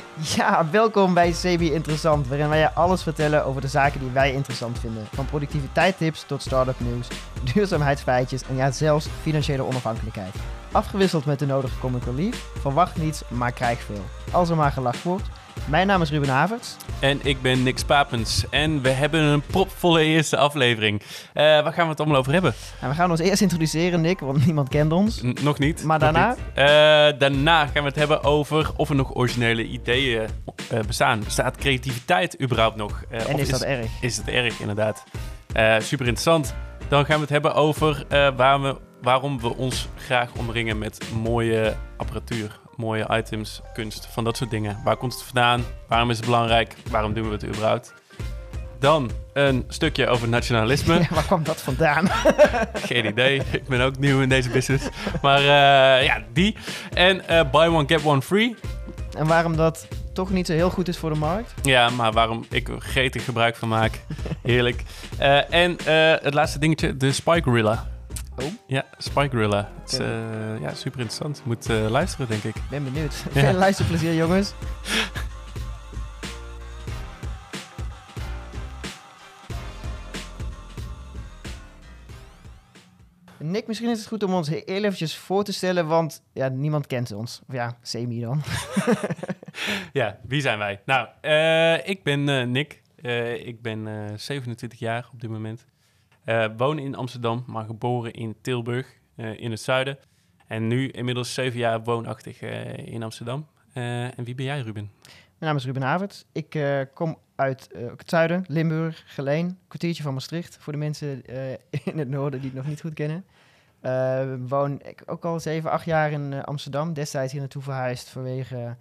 Ja, welkom bij Sebi Interessant, waarin wij je alles vertellen over de zaken die wij interessant vinden. Van productiviteitstips tot start-up nieuws, duurzaamheidsfeitjes en ja, zelfs financiële onafhankelijkheid. Afgewisseld met de nodige comic relief, verwacht niets, maar krijg veel. Als er maar gelacht wordt. Mijn naam is Ruben Havertz. En ik ben Nick Papens. En we hebben een propvolle eerste aflevering. Uh, waar gaan we het allemaal over hebben? Nou, we gaan ons eerst introduceren, Nick, want niemand kent ons. nog niet. Maar daarna? Niet. Uh, daarna gaan we het hebben over of er nog originele ideeën uh, bestaan. Bestaat creativiteit überhaupt nog? en is dat erg? Is het erg, inderdaad. super interessant. Dan gaan we het hebben over waar we, waarom we ons graag omringen met mooie apparatuur mooie items, kunst, van dat soort dingen. Waar komt het vandaan? Waarom is het belangrijk? Waarom doen we het überhaupt? Dan een stukje over nationalisme. Ja, waar kwam dat vandaan? Geen idee. Ik ben ook nieuw in deze business. Maar uh, ja, die. En uh, buy one, get one free. En waarom dat toch niet zo heel goed is voor de markt? Ja, maar waarom ik er gretig gebruik van maak. Heerlijk. Uh, en het laatste dingetje, de Spike Gorilla. Oh? Ja, Spike Gorilla. Het is uh, ja, super interessant. Moet uh, luisteren, denk ik. Ben benieuwd. Ja. Veel luisterplezier, jongens. Nick, misschien is het goed om ons heel eventjes voor te stellen, want ja, niemand kent ons. Of ja, semi dan. ja, wie zijn wij? Nou, uh, ik ben Nick. ik ben 27 jaar op dit moment. Uh, wonen in Amsterdam, maar geboren in Tilburg, uh, in het zuiden. En nu inmiddels zeven jaar woonachtig uh, in Amsterdam. en wie ben jij, Ruben? Mijn naam is Ruben Havert. Ik kom uit het zuiden, Limburg, Geleen, kwartiertje van Maastricht. Voor de mensen in het noorden die het nog niet goed kennen. woon ik ook al zeven, acht jaar in Amsterdam. Destijds hier naartoe verhuisd vanwege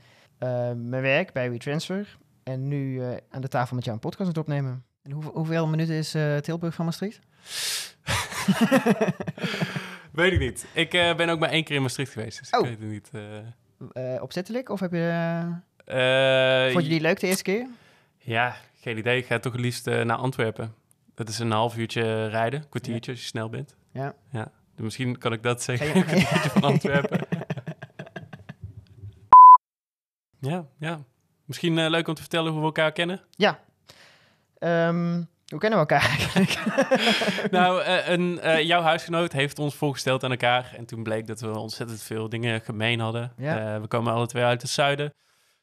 mijn werk bij WeTransfer. En nu aan de tafel met jou een podcast aan het opnemen. En hoeveel minuten is Tilburg van Maastricht? weet ik niet. Ik uh, ben ook maar één keer in Maastricht geweest, dus oh. ik weet het niet. Uh... Uh, opzettelijk? Of heb je... Vond je die leuk de eerste keer? Ja, geen idee. Ik ga toch het liefst naar Antwerpen. Dat is een half uurtje rijden, kwartiertje ja. als je snel bent. Ja. ja. Dus misschien kan ik dat zeggen, een kwartiertje van Antwerpen. ja, ja. Misschien leuk om te vertellen hoe we elkaar kennen. Ja. Um, hoe kennen we elkaar eigenlijk? nou, uh, een, uh, jouw huisgenoot heeft ons voorgesteld aan elkaar. En toen bleek dat we ontzettend veel dingen gemeen hadden. Ja. Uh, we komen alle twee uit het zuiden.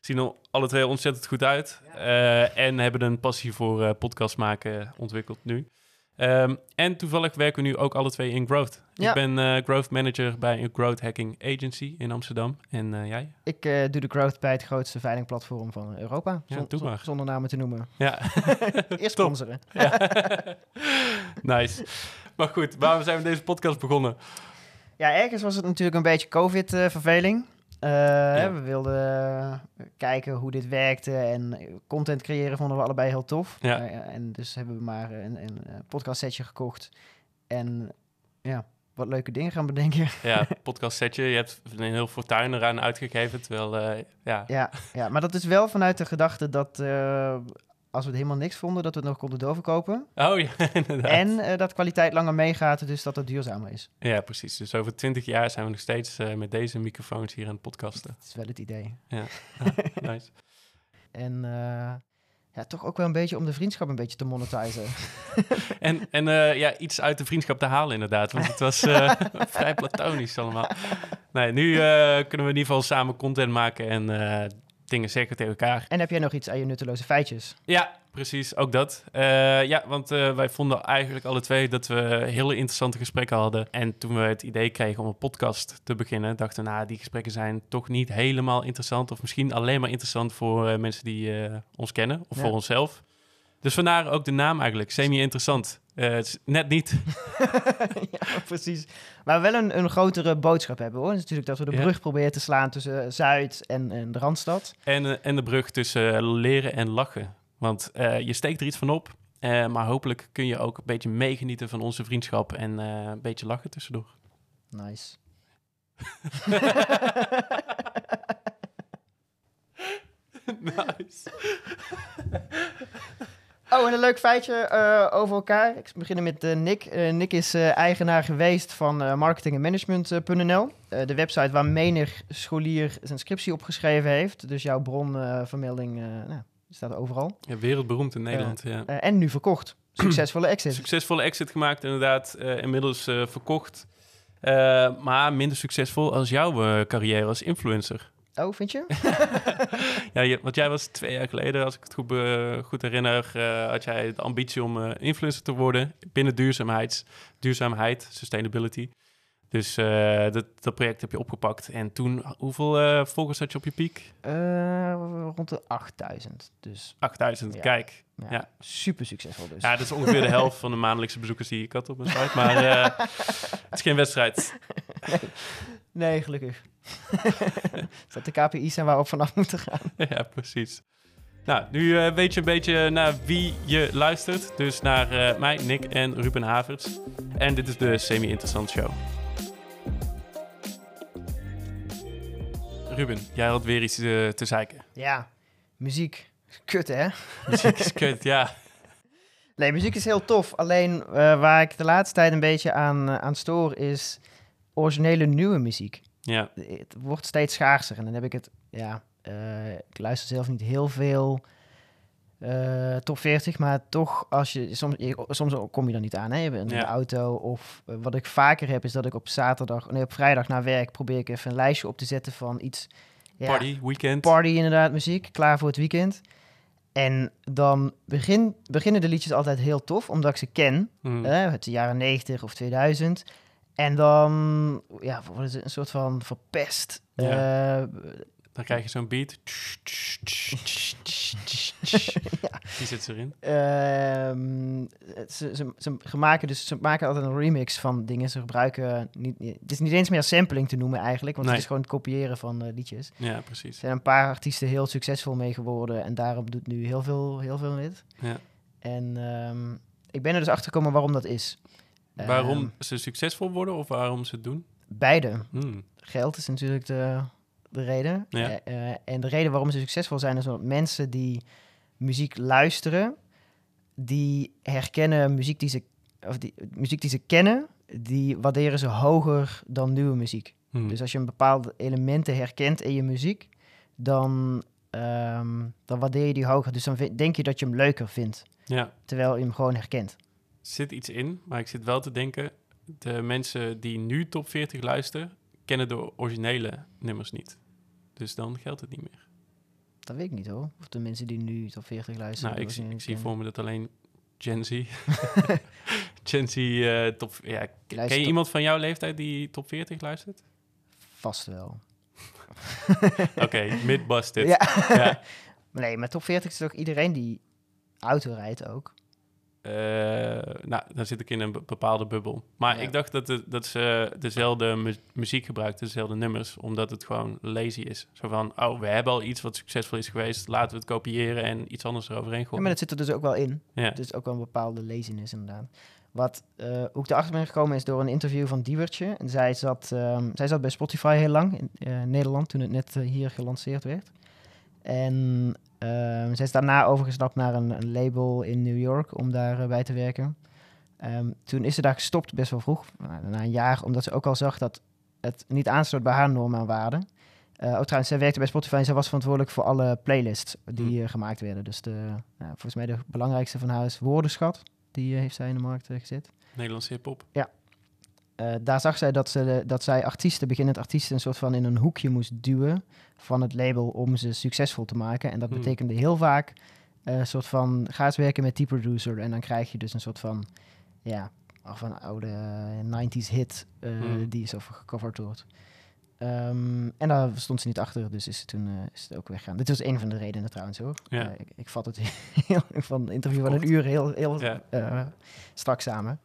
Zien er alle twee ontzettend goed uit. En hebben een passie voor podcast maken ontwikkeld nu. Um, en toevallig werken we nu ook alle twee in growth. Ja. Ik ben uh, growth manager bij een growth hacking agency in Amsterdam. En uh, jij? Ik uh, doe de growth bij het grootste veilingplatform van Europa. Ja. Zonder namen te noemen. Ja. Eerst sponsoren. nice. Maar goed, waarom zijn we deze podcast begonnen? Ja, ergens was het natuurlijk een beetje COVID-verveling. Uh, ja. We wilden kijken hoe dit werkte en content creëren vonden we allebei heel tof. Ja. Uh, en dus hebben we maar een, een podcast setje gekocht en ja, wat leuke dingen gaan bedenken. Ja, podcast setje. Je hebt een heel fortuin eraan uitgegeven, terwijl uh, ja. ja. Ja, maar dat is wel vanuit de gedachte dat als we het helemaal niks vonden, dat we het nog konden doorverkopen. Oh ja, inderdaad. En uh, dat kwaliteit langer meegaat, dus dat het duurzamer is. Ja, precies. Dus over twintig jaar zijn we nog steeds uh, met deze microfoons hier aan het podcasten. Dat is wel het idee. Ja, ah, nice. En uh, ja, toch ook wel een beetje om de vriendschap een beetje te monetizen. en en ja, iets uit de vriendschap te halen inderdaad, want het was vrij platonisch allemaal. Nee, nu kunnen we in ieder geval samen content maken en dingen zeggen tegen elkaar. En heb jij nog iets aan je nutteloze feitjes? Ja, precies, ook dat. Uh, ja, want uh, wij vonden eigenlijk alle twee dat we hele interessante gesprekken hadden. En toen we het idee kregen om een podcast te beginnen, dachten we, nou, die gesprekken zijn toch niet helemaal interessant. Of misschien alleen maar interessant voor uh, mensen die ons kennen of ja. voor onszelf. Dus vandaar ook de naam eigenlijk, semi-interessant. Uh, net niet. ja, precies. Maar wel een, een grotere boodschap hebben hoor. Natuurlijk dat we de brug ja. proberen te slaan tussen Zuid en, en de Randstad. En, uh, en de brug tussen leren en lachen. Want uh, je steekt er iets van op. maar hopelijk kun je ook een beetje meegenieten van onze vriendschap en een beetje lachen tussendoor. Nice. nice. Oh, en een leuk feitje uh, over elkaar. Ik begin met uh, Nick. Uh, Nick is eigenaar geweest van marketing en management.nl. eh, de website waar menig scholier zijn scriptie opgeschreven heeft. Dus jouw bronvermelding nou, staat overal. Ja, wereldberoemd in Nederland, ja. en nu verkocht. Succesvolle exit. Succesvolle exit gemaakt, inderdaad. inmiddels verkocht. maar minder succesvol als jouw carrière als influencer. Oh, vind je? ja, je, want jij was twee jaar geleden, als ik het goed, goed herinner, uh, had jij de ambitie om uh, influencer te worden binnen duurzaamheid, duurzaamheid, sustainability. Dus uh, dat, dat project heb je opgepakt. En toen, hoeveel volgers had je op je piek? rond de 8000. Dus 8000, kijk. Ja, ja, Super succesvol dus. Ja, dat is ongeveer de helft van de maandelijkse bezoekers die ik had op mijn site. Maar het is geen wedstrijd. Nee, nee gelukkig. dat de KPI's zijn waar we vanaf moeten gaan. ja, precies. Nou, nu uh, weet je een beetje naar wie je luistert. Dus naar uh, mij, Nick en Ruben Haverts. En dit is de Semi-Interessant Show. Ruben, jij had weer iets te, te zeiken. Ja, muziek. Kut, hè? Muziek is kut, ja. Nee, muziek is heel tof. Alleen waar ik de laatste tijd een beetje aan, aan stoor is originele nieuwe muziek. Ja. Het wordt steeds schaarser. En dan heb ik het, ja, uh, ik luister zelf niet heel veel uh, top 40, maar toch als je soms, je, soms kom je dan niet aan, hè? In de auto of uh, wat ik vaker heb is dat ik op zaterdag, nee op vrijdag na werk probeer ik even een lijstje op te zetten van iets. Ja, party, weekend. Party inderdaad, muziek, klaar voor het weekend. En dan begin, beginnen de liedjes altijd heel tof, omdat ik ze ken. Mm. het jaren 90 of 2000. En dan ja, wordt het een soort van verpest. Ja. Uh, dan krijg je zo'n beat. Die zit erin. Um, ze, ze, ze, maken dus, ze maken altijd een remix van dingen. Ze gebruiken niet, het is niet eens meer sampling te noemen eigenlijk, want het is gewoon het kopiëren van uh, liedjes. Ja, precies. Er zijn een paar artiesten heel succesvol mee geworden en daarom doet nu heel veel, heel veel dit. Ja. En um, ik ben er dus achter gekomen waarom dat is. Waarom um, ze succesvol worden of waarom ze het doen? Beide. Hmm. Geld is natuurlijk de, de reden. Ja. Uh, en de reden waarom ze succesvol zijn is omdat mensen die muziek luisteren, die herkennen muziek die ze, of die, muziek die ze kennen, die waarderen ze hoger dan nieuwe muziek. Hmm. Dus als je een bepaalde elementen herkent in je muziek, dan, um, dan waardeer je die hoger. Dus dan denk je dat je hem leuker vindt. Ja. Terwijl je hem gewoon herkent. Zit iets in, maar ik zit wel te denken, de mensen die nu top 40 luisteren, kennen de originele nummers niet. Dus dan geldt het niet meer. Dat weet ik niet hoor. Of de mensen die nu top 40 luisteren. Nou, ik, zie, ik zie voor me dat alleen Gen Z. Gen Z uh, top... Ja, ken je iemand van jouw leeftijd die top 40 luistert? Vast wel. Oké, okay, mid-busted. Ja. ja. nee, maar top 40 is toch iedereen die auto rijdt ook? Uh, nou, dan zit ik in een bepaalde bubbel. Maar ik dacht dat, dat ze dezelfde mu muziek gebruikten, dezelfde nummers, omdat het gewoon lazy is. Zo van, oh, we hebben al iets wat succesvol is geweest, laten we het kopiëren en iets anders eroverheen gooien. Ja, maar dat zit er dus ook wel in. Ja. Is ook wel een bepaalde laziness inderdaad. Wat uh, hoe ik erachter ben gekomen is door een interview van Diewertje. En zij zat, um, zij zat bij Spotify heel lang in uh, Nederland toen het net hier gelanceerd werd. En Um, zij is daarna overgestapt naar een, een, label in New York om daarbij bij te werken. Um, toen is ze daar gestopt, best wel vroeg, na een jaar, omdat ze ook al zag dat het niet aansloot bij haar normen en waarden. Uh, oh, trouwens, zij werkte bij Spotify en zij was verantwoordelijk voor alle playlists die uh, gemaakt werden. Dus de, nou, volgens mij de belangrijkste van haar is Woordenschat. Die heeft zij in de markt gezet. Nederlandse hip-hop. Ja. Daar zag zij dat, ze, dat zij artiesten, beginnend artiesten, een soort van in een hoekje moest duwen van het label om ze succesvol te maken. En dat hmm. betekende heel vaak een soort van, ga eens werken met die producer. En dan krijg je dus een soort van, ja, van een oude 90s hit uh, hmm. die zo gecoverd wordt. Um, en daar stond ze niet achter, dus is, toen, uh, is het ook weggegaan. Dit was een van de redenen trouwens hoor. Ja. Uh, ik, ik, vat het heel, van een interview van een uur heel, heel ja. uh, strak samen.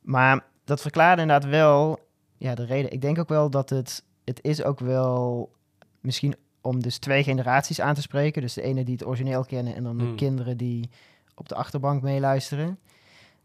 Maar dat verklaarde inderdaad wel ja, de reden. Ik denk ook wel dat het, het is ook wel misschien om dus twee generaties aan te spreken. Dus de ene die het origineel kennen en dan de Hmm. kinderen die op de achterbank meeluisteren.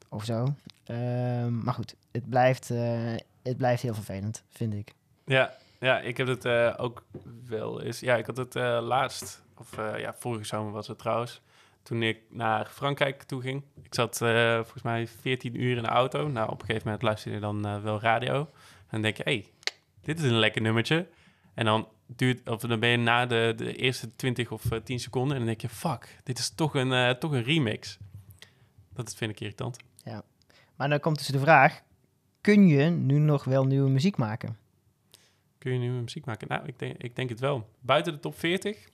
Of zo. Ehm, maar goed, het blijft, uh, het blijft heel vervelend, vind ik. Ja, ja ik heb het uh, ook wel eens... Ja, ik had het uh, laatst, of ja, vorige zomer was het trouwens... Toen ik naar Frankrijk toe ging. Ik zat volgens mij 14 uur in de auto. Nou, op een gegeven moment luisterde je dan wel radio. En dan denk je, hé, hey, dit is een lekker nummertje. En dan, duurt, of dan ben je na de, de eerste 20 of uh, 10 seconden en dan denk je, fuck, dit is toch een, uh, toch een remix. Dat vind ik irritant. Ja, maar dan komt dus de vraag, kun je nu nog wel nieuwe muziek maken? Kun je nieuwe muziek maken? Nou, ik denk, ik denk het wel. Buiten de top 40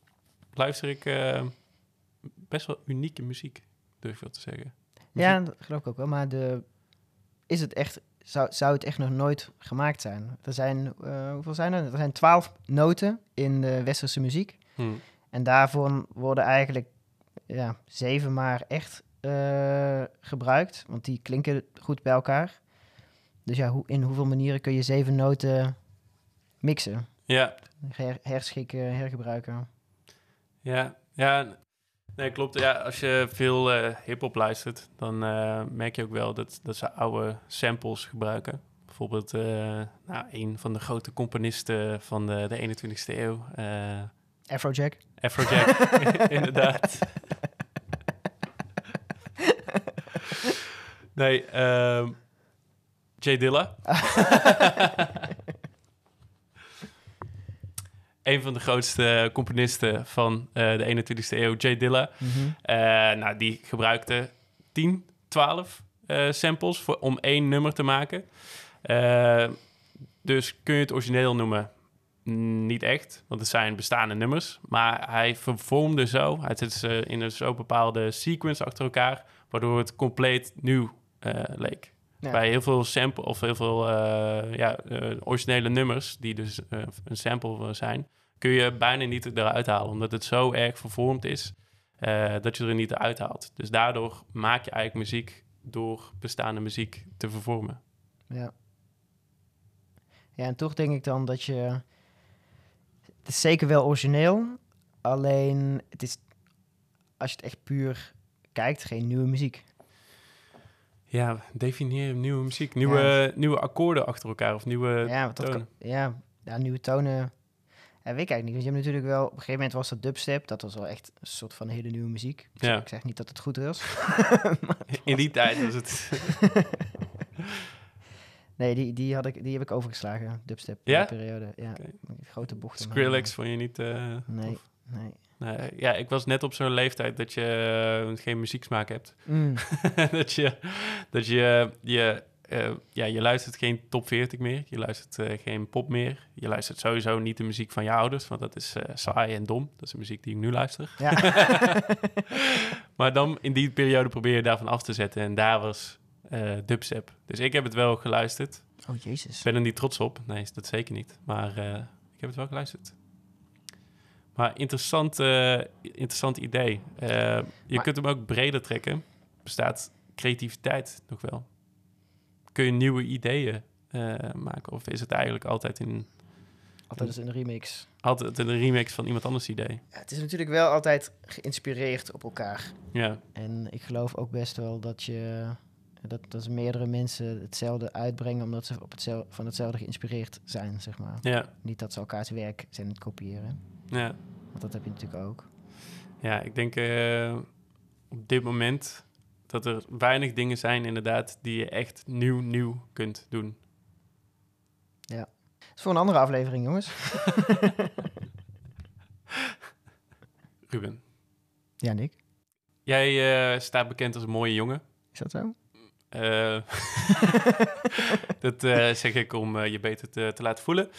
luister ik best wel unieke muziek, durf ik wel te zeggen. Ja, dat geloof ik ook wel. Maar de, is het echt, zou, zou het echt nog nooit gemaakt zijn? Er zijn, uh, hoeveel zijn er? Er zijn twaalf noten in de westerse muziek. Hmm. En daarvoor worden eigenlijk ja, zeven maar echt uh, gebruikt. Want die klinken goed bij elkaar. Dus ja, hoe, in hoeveel manieren kun je zeven noten mixen? Ja. Her, herschikken, hergebruiken. Ja, ja. Nee, klopt. Ja, als je veel uh, hip-hop luistert, dan uh, merk je ook wel dat, dat ze oude samples gebruiken. Bijvoorbeeld, uh, nou, een van de grote componisten van de, de 21ste eeuw. Afrojack. Afrojack, inderdaad. nee, um, Jay Dilla. een van de grootste componisten van uh, de 21ste eeuw, Jay Dilla. Mm -hmm. uh, nou, die gebruikte 10, 12 uh, samples voor, om één nummer te maken. dus kun je het origineel noemen? Niet echt, want het zijn bestaande nummers. Maar hij vervormde zo, hij zette ze in een zo bepaalde sequence achter elkaar, waardoor het compleet nieuw leek. Ja. Bij heel veel sample of heel veel uh, ja, uh, originele nummers, die dus uh, een sample zijn, kun je bijna niet eruit halen, omdat het zo erg vervormd is dat je er niet uit haalt. Dus daardoor maak je eigenlijk muziek door bestaande muziek te vervormen. Ja. Ja, en toch denk ik dan dat je. Het is zeker wel origineel, alleen het is, als je het echt puur kijkt, geen nieuwe muziek. Ja, definieer nieuwe muziek. Nieuwe, ja. nieuwe akkoorden achter elkaar of nieuwe ja, tonen. Ja, ja, nieuwe tonen. Ja, weet ik eigenlijk niet. Want je hebt natuurlijk wel... Op een gegeven moment was dat dubstep. Dat was wel echt een soort van hele nieuwe muziek. Ik, ja. zeg, ik zeg niet dat het goed was. In die tijd was het... nee, die, die, had ik, die heb ik overgeslagen. Dubstep. Ja? periode. Ja, okay. grote bochten. Skrillex vond je niet... Uh, nee, of? nee. Nee, ja, ik was net op zo'n leeftijd dat je uh, geen muzieksmaak hebt. Mm. dat je, dat je, je, uh, ja, je luistert geen top 40 meer. Je luistert uh, geen pop meer. Je luistert sowieso niet de muziek van je ouders, want dat is saai en dom. Dat is de muziek die ik nu luister. Ja. maar dan in die periode probeer je daarvan af te zetten. En daar was dubstep. Dus ik heb het wel geluisterd. Oh, jezus. Ik ben er niet trots op. Nee, dat zeker niet. Maar ik heb het wel geluisterd. Maar interessant, uh, interessant idee. Uh, je maar, kunt hem ook breder trekken. Bestaat creativiteit nog wel? Kun je nieuwe ideeën uh, maken? Of is het eigenlijk altijd in... Altijd in een remix. Altijd een remix van iemand anders idee. Ja, het is natuurlijk wel altijd geïnspireerd op elkaar. Ja. En ik geloof ook best wel dat je... Dat, dat meerdere mensen hetzelfde uitbrengen... omdat ze op hetzelfde, van hetzelfde geïnspireerd zijn, zeg maar. Ja. Niet dat ze elkaars werk zijn het kopiëren. Ja. Want dat heb je natuurlijk ook. Ja, ik denk uh, op dit moment dat er weinig dingen zijn inderdaad die je echt nieuw, nieuw kunt doen. Ja. Dat is voor een andere aflevering, jongens. Ruben. Ja, Nick. Jij uh, staat bekend als een mooie jongen. Is dat zo? Uh, dat zeg ik om je beter te, te laten voelen.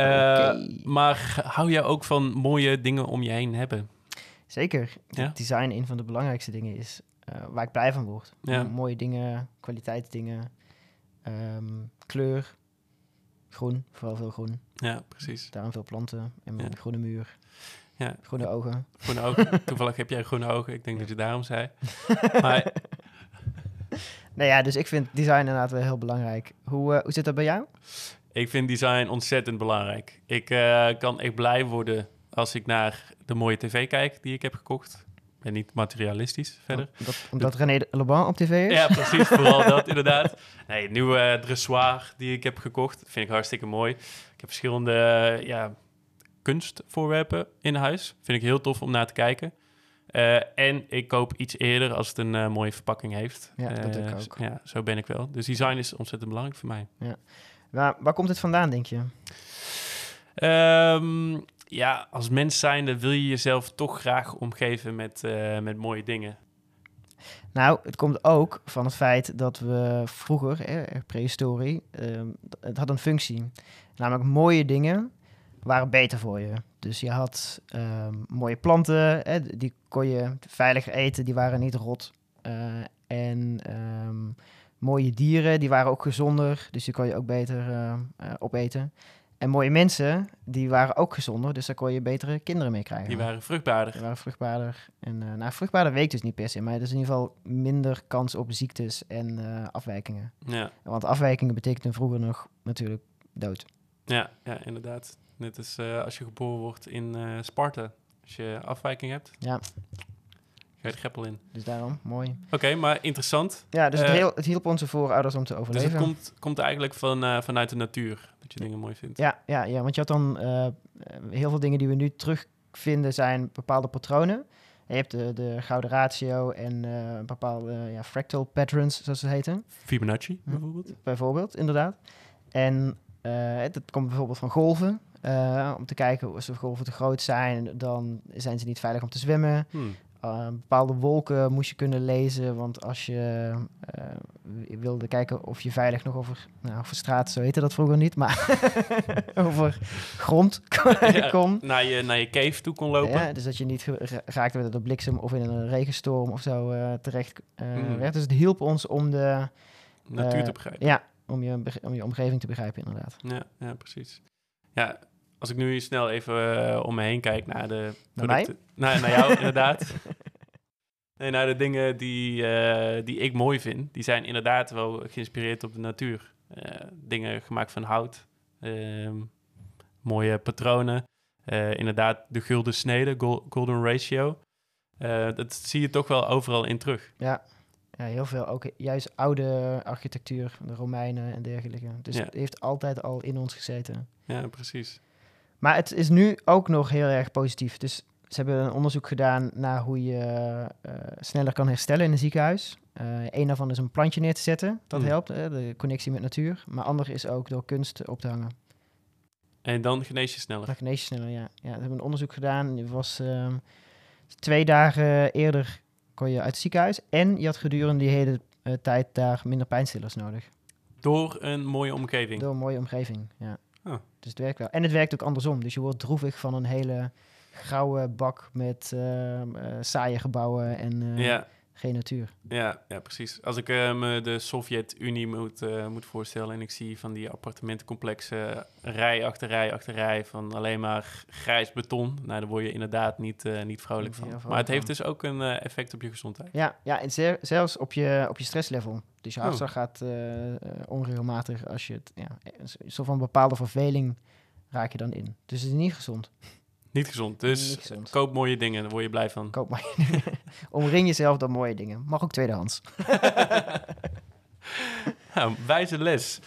Okay. Maar hou jij ook van mooie dingen om je heen hebben? Zeker. Ja? Design een van de belangrijkste dingen is uh, waar ik blij van word. Ja. Mooie dingen, kwaliteitsdingen, um, kleur, groen, vooral veel groen. Ja, precies. Daarom veel planten en Ja. groene muur, Ja, groene ogen. groene ogen. Toevallig heb jij groene ogen. Ik denk dat je daarom zei. Maar Nou ja, dus ik vind design inderdaad wel heel belangrijk. Hoe, uh, hoe zit dat bij jou? Ik vind design ontzettend belangrijk. Ik uh, kan echt blij worden als ik naar de mooie tv kijk die ik heb gekocht. En niet materialistisch verder. Omdat, omdat René Leblanc op tv is? Ja, precies. Vooral dat, inderdaad. Nee, nieuwe uh, dressoir die ik heb gekocht. Vind ik hartstikke mooi. Ik heb verschillende uh, ja, kunstvoorwerpen in huis. Vind ik heel tof om naar te kijken. Uh, en ik koop iets eerder als het een uh, mooie verpakking heeft. Ja, dat uh, ik ook. Ja, zo ben ik wel. Dus design is ontzettend belangrijk voor mij. Ja. Waar, waar komt het vandaan, denk je? Ehm, ja, als mens zijnde wil je jezelf toch graag omgeven met, uh, met mooie dingen. Nou, het komt ook van het feit dat we vroeger, eh, prehistorie, uh, het had een functie. Namelijk mooie dingen waren beter voor je. Dus je had ehm, mooie planten, hè, die kon je veiliger eten, die waren niet rot. Uh, en ehm, mooie dieren, die waren ook gezonder, dus die kon je ook beter uh, opeten. En mooie mensen, die waren ook gezonder, dus daar kon je betere kinderen mee krijgen. Die waren vruchtbaarder. Die waren vruchtbaarder. En uh, nou, vruchtbaarder weet dus niet per se, maar er is in ieder geval minder kans op ziektes en uh, afwijkingen. Ja. Want afwijkingen betekenden vroeger nog natuurlijk dood. Ja, ja inderdaad. Net als uh, als je geboren wordt in Sparta. Als je afwijking hebt, ja. De greppel in. Dus daarom, mooi. Oké, maar interessant. Ja, dus het, heel, het hielp onze voorouders om te overleven. Dus het komt, komt eigenlijk van, vanuit de natuur dat je dingen mooi vindt. Ja, ja, ja want je had dan uh, heel veel dingen die we nu terugvinden zijn bepaalde patronen. je hebt de, de gouden ratio en bepaalde ja, fractal patterns, zoals ze heten. Fibonacci bijvoorbeeld. Bijvoorbeeld, inderdaad. En dat komt bijvoorbeeld van golven. om te kijken of de golven te groot zijn, dan zijn ze niet veilig om te zwemmen. Hmm. Uh, bepaalde wolken moest je kunnen lezen. Want als je uh, wilde kijken of je veilig nog over, nou, over straat, zo heette dat vroeger niet, maar over grond kon. naar, je, naar je cave toe kon lopen. Ja, dus dat je niet geraakt werd door bliksem of in een regenstorm of zo uh, terecht mm. werd. Dus het hielp ons om de natuur te begrijpen. Ja, om je, om je omgeving te begrijpen, inderdaad. Ja, ja precies. Ja, als ik nu snel even uh, om me heen kijk naar de producten. Naar, mij? naar jou, inderdaad. Nee, naar de dingen die, uh, die ik mooi vind, die zijn inderdaad wel geïnspireerd op de natuur. Uh, dingen gemaakt van hout, ehm, mooie patronen. inderdaad, de gulden snede, golden ratio. dat zie je toch wel overal in terug. Ja. ja, heel veel. Ook juist oude architectuur, de Romeinen en dergelijke. Dus Ja. het heeft altijd al in ons gezeten. Ja, precies. Maar het is nu ook nog heel erg positief. Dus ze hebben een onderzoek gedaan naar hoe je eh, sneller kan herstellen in een ziekenhuis. Eh een daarvan is een plantje neer te zetten. Dat Hmm. helpt, hè, de connectie met natuur. Maar ander is ook door kunst op te hangen. En dan genees je sneller. Dan genees je sneller, ja. ja. Ze hebben een onderzoek gedaan. Het was ehm, twee dagen eerder kon je uit het ziekenhuis. En je had gedurende die hele eh, tijd daar minder pijnstillers nodig. Door een mooie omgeving. Door een mooie omgeving, ja. Oh. Dus het werkt wel. En het werkt ook andersom. Dus je wordt droevig van een hele grauwe bak met ehm, eh, saaie gebouwen en eh, Ja, geen natuur. ja, ja, precies. Als ik eh, me de Sovjet-Unie moet, eh, moet voorstellen en ik zie van die appartementencomplexen rij achter rij achter rij van alleen maar grijs beton, nou, daar word je inderdaad niet, eh, niet vrolijk van. Maar het heeft dus ook een effect op je gezondheid. Ja, ja en zel- zelfs op je, op je stresslevel. Dus je Oh. hartslag gaat eh, eh, onregelmatig als je het... Ja, een soort van bepaalde verveling raak je dan in. Dus het is niet gezond. Niet gezond, dus Niet gezond. koop mooie dingen, daar word je blij van. Koop maar. Omring jezelf door mooie dingen. Mag ook tweedehands. Nou, wijze les.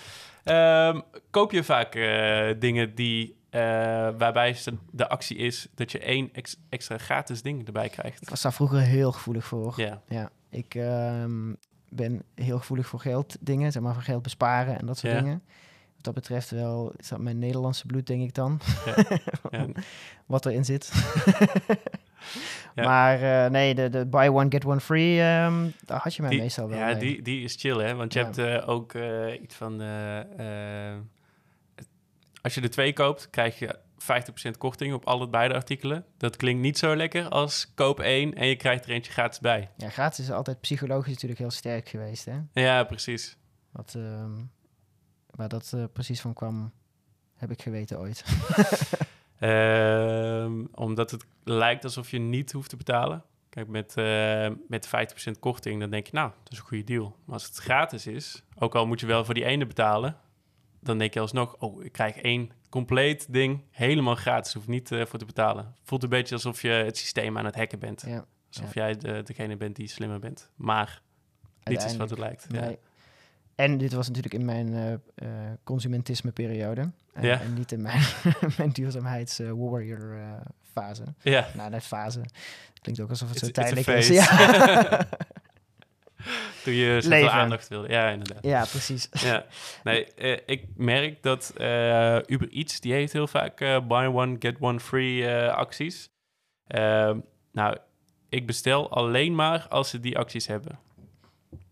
Ehm, koop je vaak eh, dingen die, eh, waarbij de actie is dat je één ex- extra gratis ding erbij Ik krijgt? was daar vroeger heel gevoelig voor. Ja, Ja, ik ehm, ben heel gevoelig voor geld dingen, zeg maar voor geld besparen en dat soort Ja. dingen. Wat dat betreft wel, is dat mijn Nederlandse bloed, denk ik dan, ja, wat erin zit. Ja. Maar eh, nee, de, de buy one, get one free, ehm, daar had je mij die, meestal wel ja mee. die, die is chill, hè? Want je Ja. hebt eh, ook eh, iets van... als je er twee koopt, krijg je 50% korting op alle beide artikelen. Dat klinkt niet zo lekker als koop één en je krijgt er eentje gratis bij. Ja, gratis is altijd psychologisch natuurlijk heel sterk geweest, hè. Ja, precies. Wat, ehm, waar dat eh, precies van kwam, heb ik geweten ooit. Ehm, omdat het lijkt alsof je niet hoeft te betalen. Kijk, met, eh met 50% korting, dan denk je, nou, dat is een goede deal. Maar als het gratis is, ook al moet je wel voor die ene betalen, dan denk je alsnog, oh, ik krijg één compleet ding helemaal gratis, hoef niet eh, voor te betalen. Voelt een beetje alsof je het systeem aan het hacken bent. ja, Alsof jij de, degene bent die slimmer bent. Maar niets is wat het lijkt. Ja. En dit was natuurlijk in mijn eh, eh, consumentisme-periode. En, Ja. en niet in mijn, mijn duurzaamheids-warrior-fase. ja. nou, net fase. Klinkt ook alsof het zo It's- it's a tijdelijk is. Ja. toen je zoveel aandacht wilde. Ja, inderdaad. Ja, precies. Ja, nee, eh, ik merk dat eh, Uber Eats, die heeft heel vaak eh, buy one, get one free eh, acties. Ehm, nou, ik bestel alleen maar als ze die acties hebben.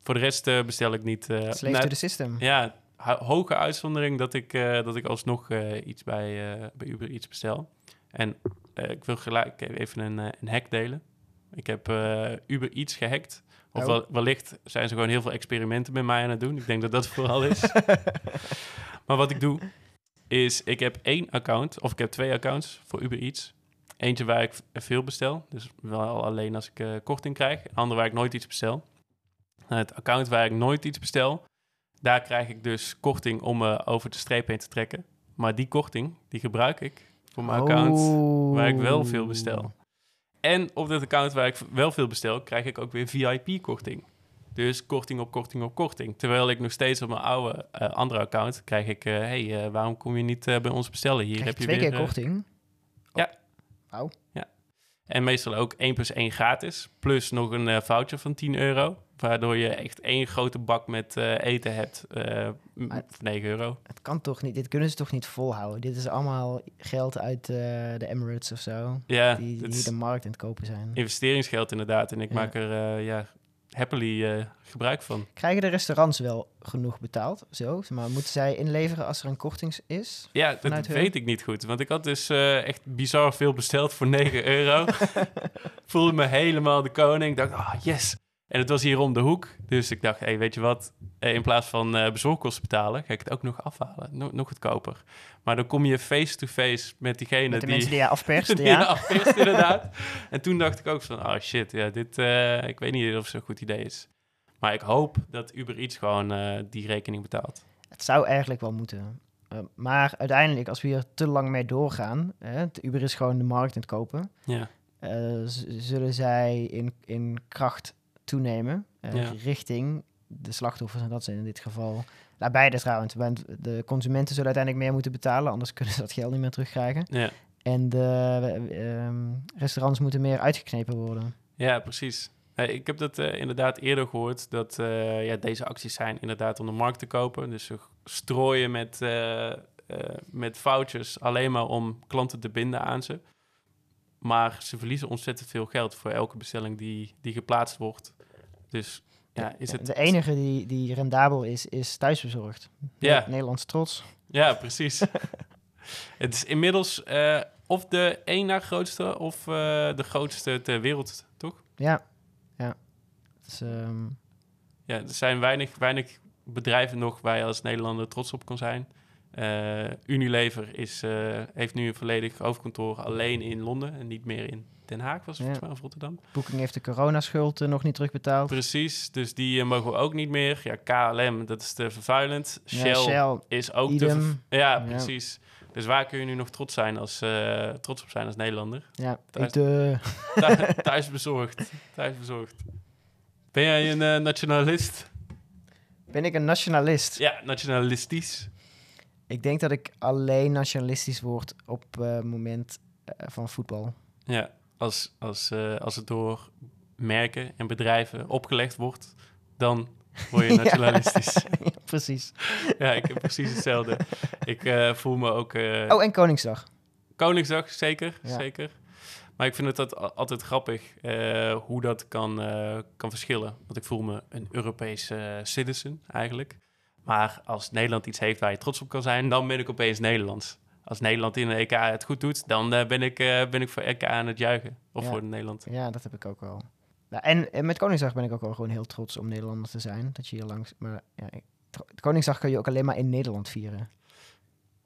Voor de rest eh, bestel ik niet. eh, Slave nou, to the system. ja, ho- hoge uitzondering dat ik, eh, dat ik alsnog eh, iets bij, bij Uber Eats bestel. En ik wil gelijk even een, een hack delen. Ik heb Uber Eats gehackt. Of Oh. wel- wellicht zijn ze gewoon heel veel experimenten met mij aan het doen. Ik denk dat dat vooral is. maar wat ik doe, is ik heb één account, of ik heb twee accounts voor Uber Eats. Eentje waar ik veel bestel, dus wel alleen als ik korting krijg. Een ander waar ik nooit iets bestel. Het account waar ik nooit iets bestel, daar krijg ik dus korting om me over de streep heen te trekken. Maar die korting, die gebruik ik voor mijn account waar ik wel veel bestel. En op dat account waar ik wel veel bestel, krijg ik ook weer VIP-korting. Dus korting op korting op korting. Terwijl ik nog steeds op mijn oude eh, andere account krijg ik... eh, hey, eh, waarom kom je niet eh, bij ons bestellen? Hier Krijg heb je twee weer... keer eh, korting? ja. Wauw. En meestal ook 1 plus 1 gratis. Plus nog een eh, voucher van 10 euro. Waardoor je echt één grote bak met eh, eten hebt Maar- voor 9 euro. Het kan toch niet, dit kunnen ze toch niet volhouden? Dit is allemaal geld uit eh, de Emirates of zo. Ja, die die de markt aan het kopen zijn. investeringsgeld inderdaad. En ik Ja. maak er ja, happily eh, gebruik van. Krijgen de restaurants wel genoeg betaald? Zo, maar moeten zij inleveren als er een korting is? Ja, dat hun? weet ik niet goed. Want ik had dus eh, echt bizar veel besteld voor 9 euro. Voelde me helemaal de koning. Ik dacht, ah, yes. En het was hier om de hoek. Dus ik dacht, hey, weet je wat? Eh, In plaats van eh, bezorgkosten betalen, ga ik het ook nog afhalen. Nog, nog goedkoper. Maar dan kom je face-to-face met diegene Met de die... mensen die je afperst, die ja. je afperst, inderdaad. En toen dacht ik ook van, oh shit, ja, dit, eh, ik weet niet of het zo'n goed idee is. Maar ik hoop dat Uber Eats gewoon die rekening betaalt. Het zou eigenlijk wel moeten. Maar uiteindelijk, als we hier te lang mee doorgaan, hè, Uber is gewoon de markt aan het kopen, Ja, zullen zij in, in kracht toenemen eh, Ja. richting de slachtoffers. En dat zijn in dit geval, nou, beide trouwens. De consumenten zullen uiteindelijk meer moeten betalen, anders kunnen ze dat geld niet meer terugkrijgen. ja. En de eh, ehm, restaurants moeten meer uitgeknepen worden. Ja, precies. Eh, ik heb dat eh, inderdaad eerder gehoord, dat ja, deze acties zijn inderdaad om de markt te kopen. Dus ze strooien met, eh, met vouchers alleen maar om klanten te binden aan ze. Maar ze verliezen ontzettend veel geld voor elke bestelling die, die geplaatst wordt. Dus ja, is het... De enige die, die rendabel is, is thuisbezorgd. Ja. Nederlands trots. Ja, precies. het is inmiddels eh, of de één na grootste of eh, de grootste ter wereld, toch? Ja, ja. Dus, ehm, Ja, er zijn weinig, weinig bedrijven nog waar je als Nederlander trots op kan zijn. Eh, Unilever is, heeft nu een volledig hoofdkantoor alleen in Londen en niet meer in Den Haag, was volgens mij, of Rotterdam. Booking heeft de coronaschuld nog niet terugbetaald. Precies, dus die eh, mogen we ook niet meer. Ja, KLM, dat is te vervuilend. Shell, Shell, is ook te idem. verv- Ja, Ja. precies. Dus waar kun je nu nog trots, zijn als, eh, trots op zijn als Nederlander? ja. Thuis- De, Thu- thuis bezorgd. Thuis bezorgd. Ben jij een eh, nationalist? ben ik een nationalist? Ja, nationalistisch. Ik denk dat ik alleen nationalistisch word op het moment van voetbal. Ja, als, als, eh, als het door merken en bedrijven opgelegd wordt, dan word je nationalistisch. Ja, Precies. ja, ik heb precies hetzelfde. Ik eh, voel me ook... eh, Oh, en Koningsdag. Koningsdag, zeker, Ja. zeker. Maar ik vind het dat altijd grappig hoe dat kan, kan verschillen. Want ik voel me een Europese citizen eigenlijk. Maar als Nederland iets heeft waar je trots op kan zijn, dan ben ik opeens Nederlands. Als Nederland in de EK het goed doet, dan eh, ben, ik, eh, ben ik voor EK aan het juichen. Of Ja. voor Nederland. Ja, dat heb ik ook wel. Nou, en, en met Koningsdag ben ik ook wel gewoon heel trots om Nederlander te zijn. Dat je hier langs... Maar ja, Koningsdag kun je ook alleen maar in Nederland vieren.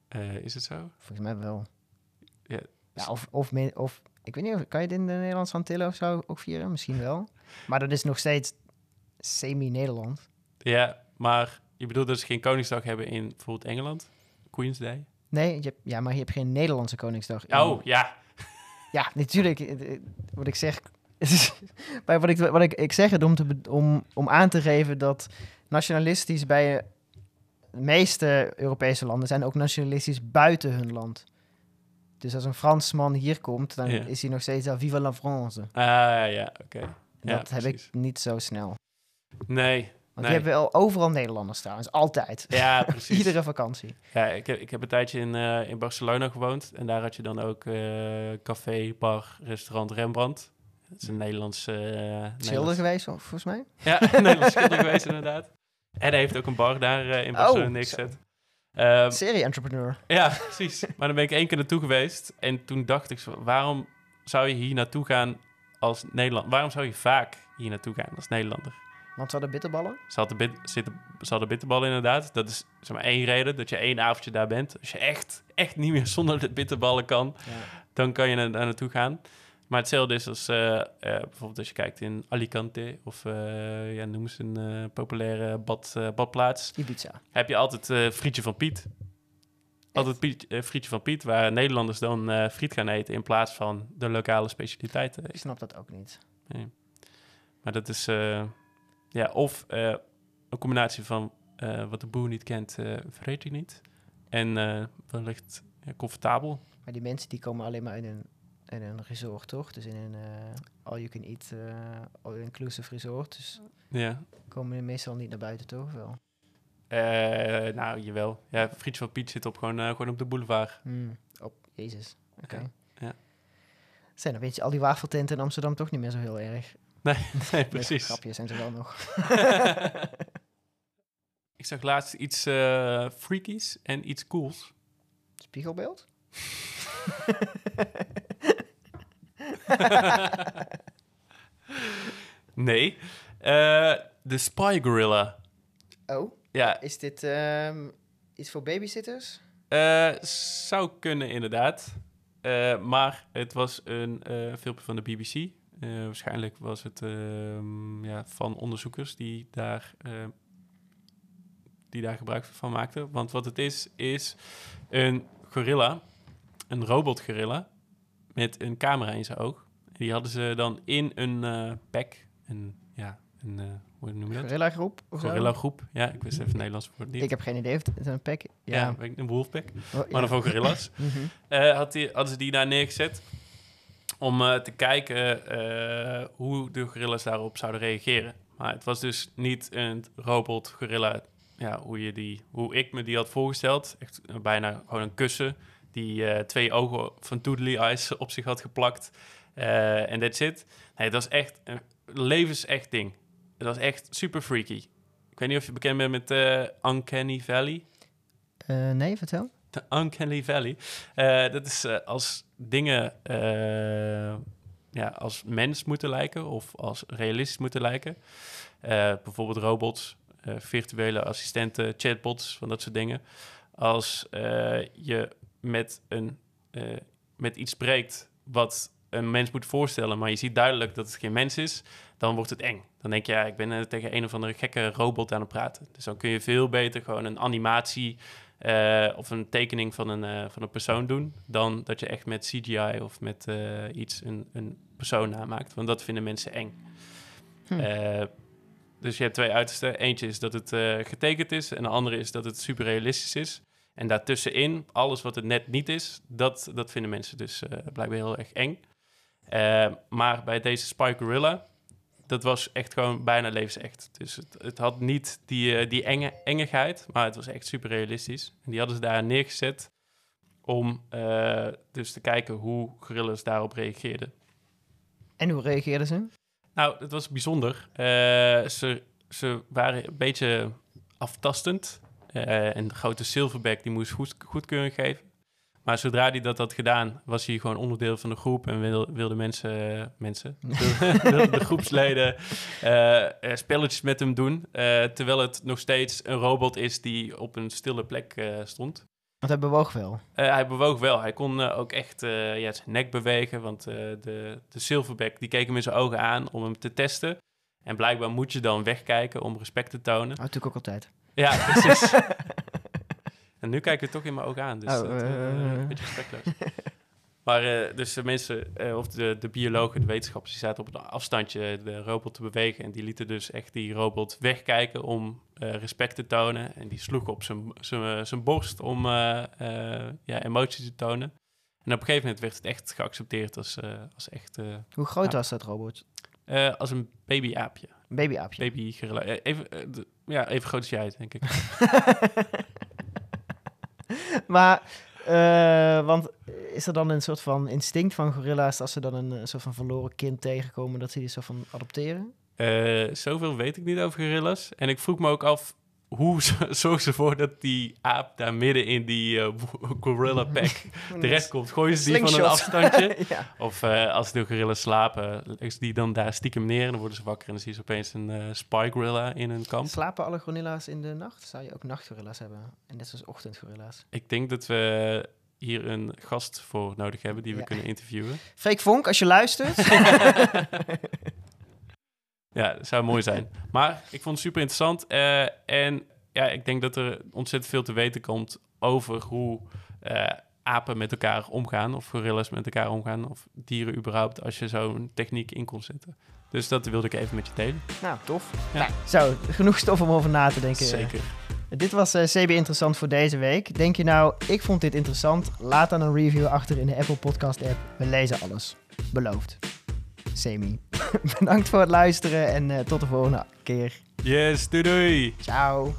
Eh, is het zo? Volgens mij wel. Ja. Ja, of, of, of ik weet niet, of, kan je het in de Nederlandse Antillen of zo ook vieren? Misschien wel. Maar dat is nog steeds semi-Nederland. Ja, maar je bedoelt dat ze geen Koningsdag hebben in bijvoorbeeld Engeland? Queen's Day? Nee, je hebt, ja, maar je hebt geen Nederlandse Koningsdag. in- Oh, ja. Ja, natuurlijk. eh, eh, Wat ik zeg... maar wat ik, wat ik, ik zeg het om, te, om, om aan te geven dat nationalistisch bij eh, de meeste Europese landen zijn ook nationalistisch buiten hun land. Dus als een Fransman hier komt, dan Ja. is hij nog steeds al Viva la France. Ah, ja, oké. Dat heb ik niet zo snel. Nee, Want je hebt wel overal Nederlanders staan. is altijd. Ja, precies. Iedere vakantie. Ja, ik heb, ik heb een tijdje in, uh, in Barcelona gewoond. En daar had je dan ook uh, café, bar, restaurant Rembrandt. Dat is een Nederlands... Uh, schilder geweest, volgens mij? Ja, een Nederlands schilder geweest inderdaad. En hij heeft ook een bar daar in Barcelona oh, neergezet. Um, Serie-entrepreneur. Ja, precies. Maar dan ben ik één keer naartoe geweest. En toen dacht ik, waarom zou je hier naartoe gaan als Nederland? Waarom zou je vaak hier naartoe gaan als Nederlander? Want ze hadden bitterballen? Ze hadden, bit, zitten, ze hadden bitterballen inderdaad. Dat is zeg maar één reden, dat je één avondje daar bent. Als je echt, echt niet meer zonder de bitterballen kan, ja. dan kan je daar naartoe gaan. Maar hetzelfde is als uh, uh, bijvoorbeeld als je kijkt in Alicante of uh, ja, noem eens een populaire bad, badplaats. Ibiza. Heb je altijd frietje van Piet. Altijd Piet, frietje van Piet, waar Nederlanders dan friet gaan eten in plaats van de lokale specialiteiten. Ik snap dat ook niet. Nee. Maar dat is, ja, of een combinatie van wat de boer niet kent, verreed hij niet. En wellicht ja, comfortabel. Maar die mensen die komen alleen maar in een in een resort, toch? Dus in een uh, all-you-can-eat, uh, all-inclusive resort. Dus ja. komen we meestal niet naar buiten, toch? Wel? Uh, nou, jawel. Ja, Frietje van Piet zit op, gewoon, gewoon op de boulevard. Mm, op, jezus. Oké. Okay. Ja. Zijn dan weet je al die wafeltenten in Amsterdam toch niet meer zo heel erg. Nee, nee precies. grapjes zijn ze wel nog. Ik zag laatst iets freakies en iets cools. Spiegelbeeld? nee. Uh, de Spy Gorilla. Oh? Ja. Is dit um, iets voor babysitters? Uh, zou kunnen, inderdaad. Uh, maar het was een filmpje van de BBC. Waarschijnlijk was het ehm, ja, van onderzoekers die daar, die daar gebruik van maakten. Want wat het is, is een gorilla, een robotgorilla met een camera in zijn oog. Die hadden ze dan in een uh, pack, een, ja, een, uh, hoe noem je dat? Gorilla groep? Gorilla groep, ja, ik wist even Nederlands voor het niet. Ik heb geen idee of het een pack... Ja, ja een wolfpack, oh, maar dan voor gorilla's. mm -hmm. uh, had die, hadden ze die daar neergezet om te kijken hoe de gorilla's daarop zouden reageren. Maar het was dus niet een robot gorilla, ja, hoe, je die, hoe ik me die had voorgesteld. Echt bijna gewoon een kussen die twee ogen van Toodly Eyes op zich had geplakt. Eh, en that's it. Nee, dat was echt een levensecht ding. Het was echt super freaky. Ik weet niet of je bekend bent met Uncanny Valley. nee, vertel. De Uncanny Valley. dat is als dingen ja, als mens moeten lijken of als realistisch moeten lijken. bijvoorbeeld robots, virtuele assistenten, chatbots, van dat soort dingen. Als je met, een, met iets spreekt wat een mens moet voorstellen, maar je ziet duidelijk dat het geen mens is, dan wordt het eng. Dan denk je, ja, ik ben tegen een of andere gekke robot aan het praten. Dus dan kun je veel beter gewoon een animatie uh, of een tekening van een, van een persoon doen, dan dat je echt met CGI of met iets een, een persoon namaakt. Want dat vinden mensen eng. Hm. dus je hebt twee uitersten. Eentje is dat het getekend is en de andere is dat het super realistisch is. En daartussenin, alles wat het net niet is, dat, dat vinden mensen dus blijkbaar heel erg eng. Maar bij deze Spy Gorilla, dat was echt gewoon bijna levensecht. Dus het, het had niet die, uh, die enge, engigheid, maar het was echt super realistisch. En die hadden ze daar neergezet om dus te kijken hoe gorillas daarop reageerden. En hoe reageerden ze? Nou, het was bijzonder. ze, ze waren een beetje aftastend. En de grote Silverback die moest goed, goedkeuring geven. Maar zodra hij dat had gedaan, was hij gewoon onderdeel van de groep en wilde, wilde mensen, mensen wilde de groepsleden uh, spelletjes met hem doen. Uh, terwijl het nog steeds een robot is die op een stille plek stond. Want hij bewoog wel? hij bewoog wel. Hij kon ook echt ja, zijn nek bewegen, want de, de Silverback die keek hem in zijn ogen aan om hem te testen. En blijkbaar moet je dan wegkijken om respect te tonen. Oh, natuurlijk ook altijd. Ja, precies. en nu kijken we toch in mijn ogen aan, dus oh, dat, een beetje respectloos. Maar uh, dus de mensen, uh, of de, de biologen, de wetenschappers, die zaten op een afstandje de robot te bewegen. En die lieten dus echt die robot wegkijken om uh, respect te tonen. En die sloegen op zijn borst om ja, emotie te tonen. En op een gegeven moment werd het echt geaccepteerd als, als echt... Hoe groot was dat robot? als een babyaapje. Babyaapje. Baby. Eh, Even, eh, ja, even groot als jij, denk ik. maar, eh, want is er dan een soort van instinct van gorilla's als ze dan een, soort van verloren kind tegenkomen, dat ze die soort van adopteren? Eh, zoveel weet ik niet over gorillas. En ik vroeg me ook af, hoe z- zorgen ze ervoor dat die aap daar midden in die eh, gorilla pack terechtkomt? Gooien ze die van een afstandje? ja. Of eh, als de gorillas slapen, leggen ze die dan daar stiekem neer en dan worden ze wakker en dan zien ze opeens een eh spy gorilla in hun kamp. Slapen alle gorilla's in de nacht? Zou je ook nachtgorilla's hebben? En net zoals ochtendgorilla's. Ik denk dat we hier een gast voor nodig hebben die we Ja. kunnen interviewen. Freek Vonk, als je luistert. Ja, dat zou mooi zijn. Maar ik vond het super interessant. eh, en ja, ik denk dat er ontzettend veel te weten komt over hoe eh, apen met elkaar omgaan. Of gorillas met elkaar omgaan. Of dieren überhaupt, als je zo'n techniek in kon zetten. Dus dat wilde ik even met je delen. nou, tof. Ja. Nou, zo, genoeg stof om over na te denken. Zeker. Dit was eh, CB Interessant voor deze week. Denk je nou, ik vond dit interessant? Laat dan een review achter in de Apple Podcast app. We lezen alles. Beloofd. Semi. Bedankt voor het luisteren en eh, tot de volgende keer. Yes, doei doei! Ciao.